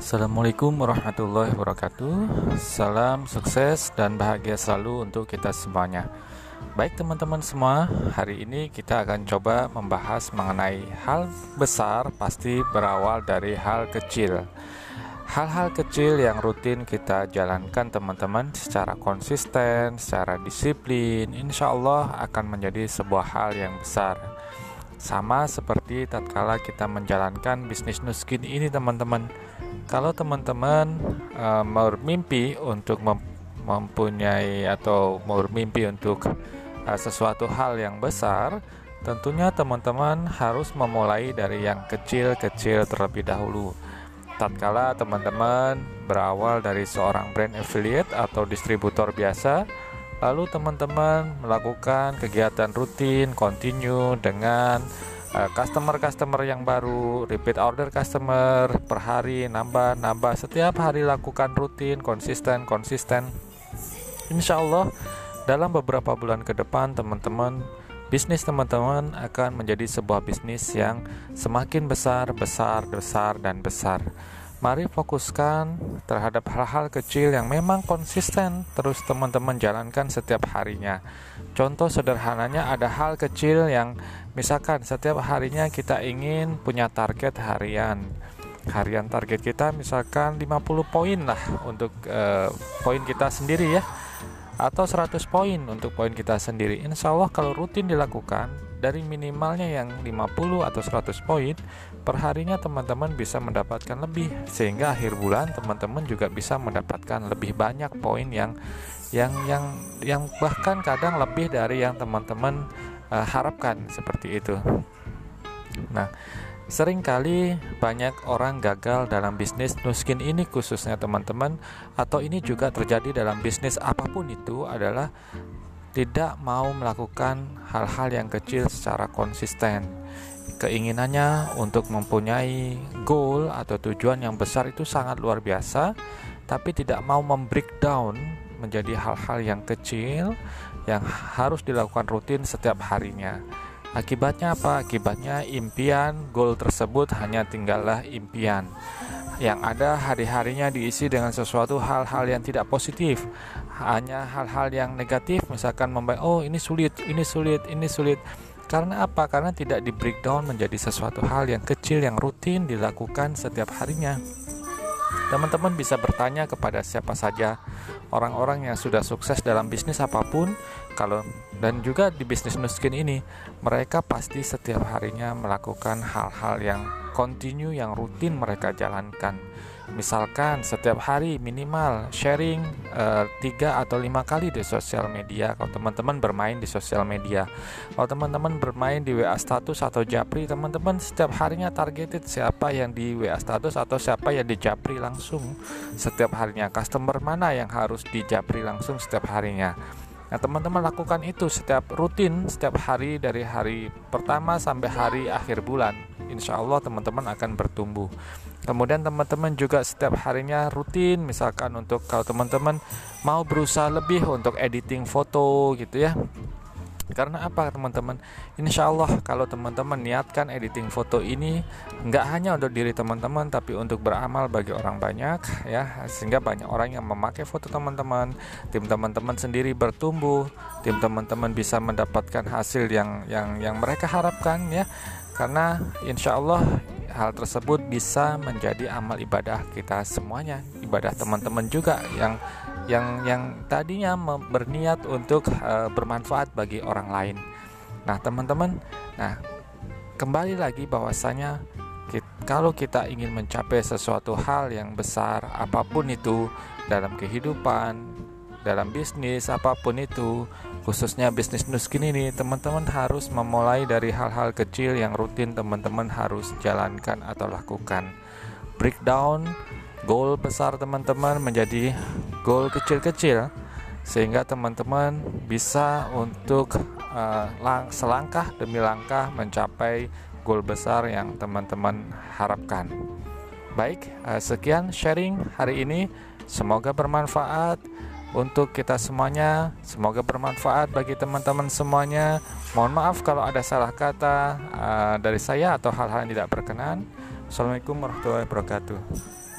Assalamualaikum warahmatullahi wabarakatuh. Salam sukses dan bahagia selalu untuk kita semuanya. Baik teman-teman semua, hari ini kita akan coba membahas mengenai hal besar pasti berawal dari hal kecil. Hal-hal kecil yang rutin kita jalankan teman-teman secara konsisten, secara disiplin, insya Allah akan menjadi sebuah hal yang besar. Sama seperti tatkala kita menjalankan bisnis nuskin ini teman-teman kalau teman-teman uh, bermimpi untuk mem mempunyai atau bermimpi untuk uh, sesuatu hal yang besar, tentunya teman-teman harus memulai dari yang kecil-kecil terlebih dahulu. Tatkala teman-teman berawal dari seorang brand affiliate atau distributor biasa, lalu teman-teman melakukan kegiatan rutin, continue dengan customer-customer yang baru, repeat order customer per hari nambah nambah setiap hari lakukan rutin, konsisten konsisten. Insya Allah dalam beberapa bulan ke depan teman-teman bisnis teman-teman akan menjadi sebuah bisnis yang semakin besar, besar, besar dan besar. Mari fokuskan terhadap hal-hal kecil yang memang konsisten terus teman-teman jalankan setiap harinya. Contoh sederhananya ada hal kecil yang Misalkan setiap harinya kita ingin punya target harian. Harian target kita misalkan 50 poin lah untuk uh, poin kita sendiri ya. Atau 100 poin untuk poin kita sendiri. Insya Allah kalau rutin dilakukan dari minimalnya yang 50 atau 100 poin per harinya teman-teman bisa mendapatkan lebih sehingga akhir bulan teman-teman juga bisa mendapatkan lebih banyak poin yang yang yang yang bahkan kadang lebih dari yang teman-teman uh, harapkan seperti itu. Nah, sering kali banyak orang gagal dalam bisnis nuskin ini khususnya teman-teman atau ini juga terjadi dalam bisnis apa pun itu adalah tidak mau melakukan hal-hal yang kecil secara konsisten. Keinginannya untuk mempunyai goal atau tujuan yang besar itu sangat luar biasa, tapi tidak mau membreakdown menjadi hal-hal yang kecil yang harus dilakukan rutin setiap harinya. Akibatnya apa? Akibatnya impian goal tersebut hanya tinggallah impian. Yang ada hari-harinya diisi dengan sesuatu hal-hal yang tidak positif. Hanya hal-hal yang negatif, misalkan membayar, oh ini sulit, ini sulit, ini sulit. Karena apa? Karena tidak di breakdown menjadi sesuatu hal yang kecil yang rutin dilakukan setiap harinya. Teman-teman bisa bertanya kepada siapa saja orang-orang yang sudah sukses dalam bisnis apa pun kalau dan juga di bisnis nuskin ini mereka pasti setiap harinya melakukan hal-hal yang kontinu yang rutin mereka jalankan. Misalkan setiap hari minimal sharing uh, tiga atau lima kali di sosial media. Kalau teman-teman bermain di sosial media. Kalau teman-teman bermain di WA status atau Japri teman-teman setiap harinya targeted siapa yang di WA status atau siapa yang di Japri langsung setiap harinya. Customer mana yang harus di Japri langsung setiap harinya Nah, teman-teman lakukan itu setiap rutin, setiap hari dari hari pertama sampai hari akhir bulan. Insya Allah teman-teman akan bertumbuh. Kemudian teman-teman juga setiap harinya rutin, misalkan untuk kalau teman-teman mau berusaha lebih untuk editing foto gitu ya. Karena apa teman-teman? Insya Allah kalau teman-teman niatkan editing foto ini nggak hanya untuk diri teman-teman tapi untuk beramal bagi orang banyak ya sehingga banyak orang yang memakai foto teman-teman, tim teman-teman sendiri bertumbuh, tim teman-teman bisa mendapatkan hasil yang yang yang mereka harapkan ya. Karena insya Allah hal tersebut bisa menjadi amal ibadah kita semuanya, ibadah teman-teman juga yang yang yang tadinya berniat untuk uh, bermanfaat bagi orang lain. Nah, teman-teman, nah kembali lagi bahwasanya kalau kita ingin mencapai sesuatu hal yang besar apa pun itu dalam kehidupan, dalam bisnis apa pun itu, khususnya bisnis nuskin ini, teman-teman harus memulai dari hal-hal kecil yang rutin teman-teman harus jalankan atau lakukan. Breakdown goal besar teman-teman menjadi goal kecil-kecil sehingga teman-teman bisa untuk uh, lang selangkah demi langkah mencapai goal besar yang teman-teman harapkan. Baik, uh, sekian sharing hari ini. Semoga bermanfaat untuk kita semuanya. Semoga bermanfaat bagi teman-teman semuanya. Mohon maaf kalau ada salah kata uh, dari saya atau hal-hal yang tidak berkenan. Assalamualaikum warahmatullahi wabarakatuh.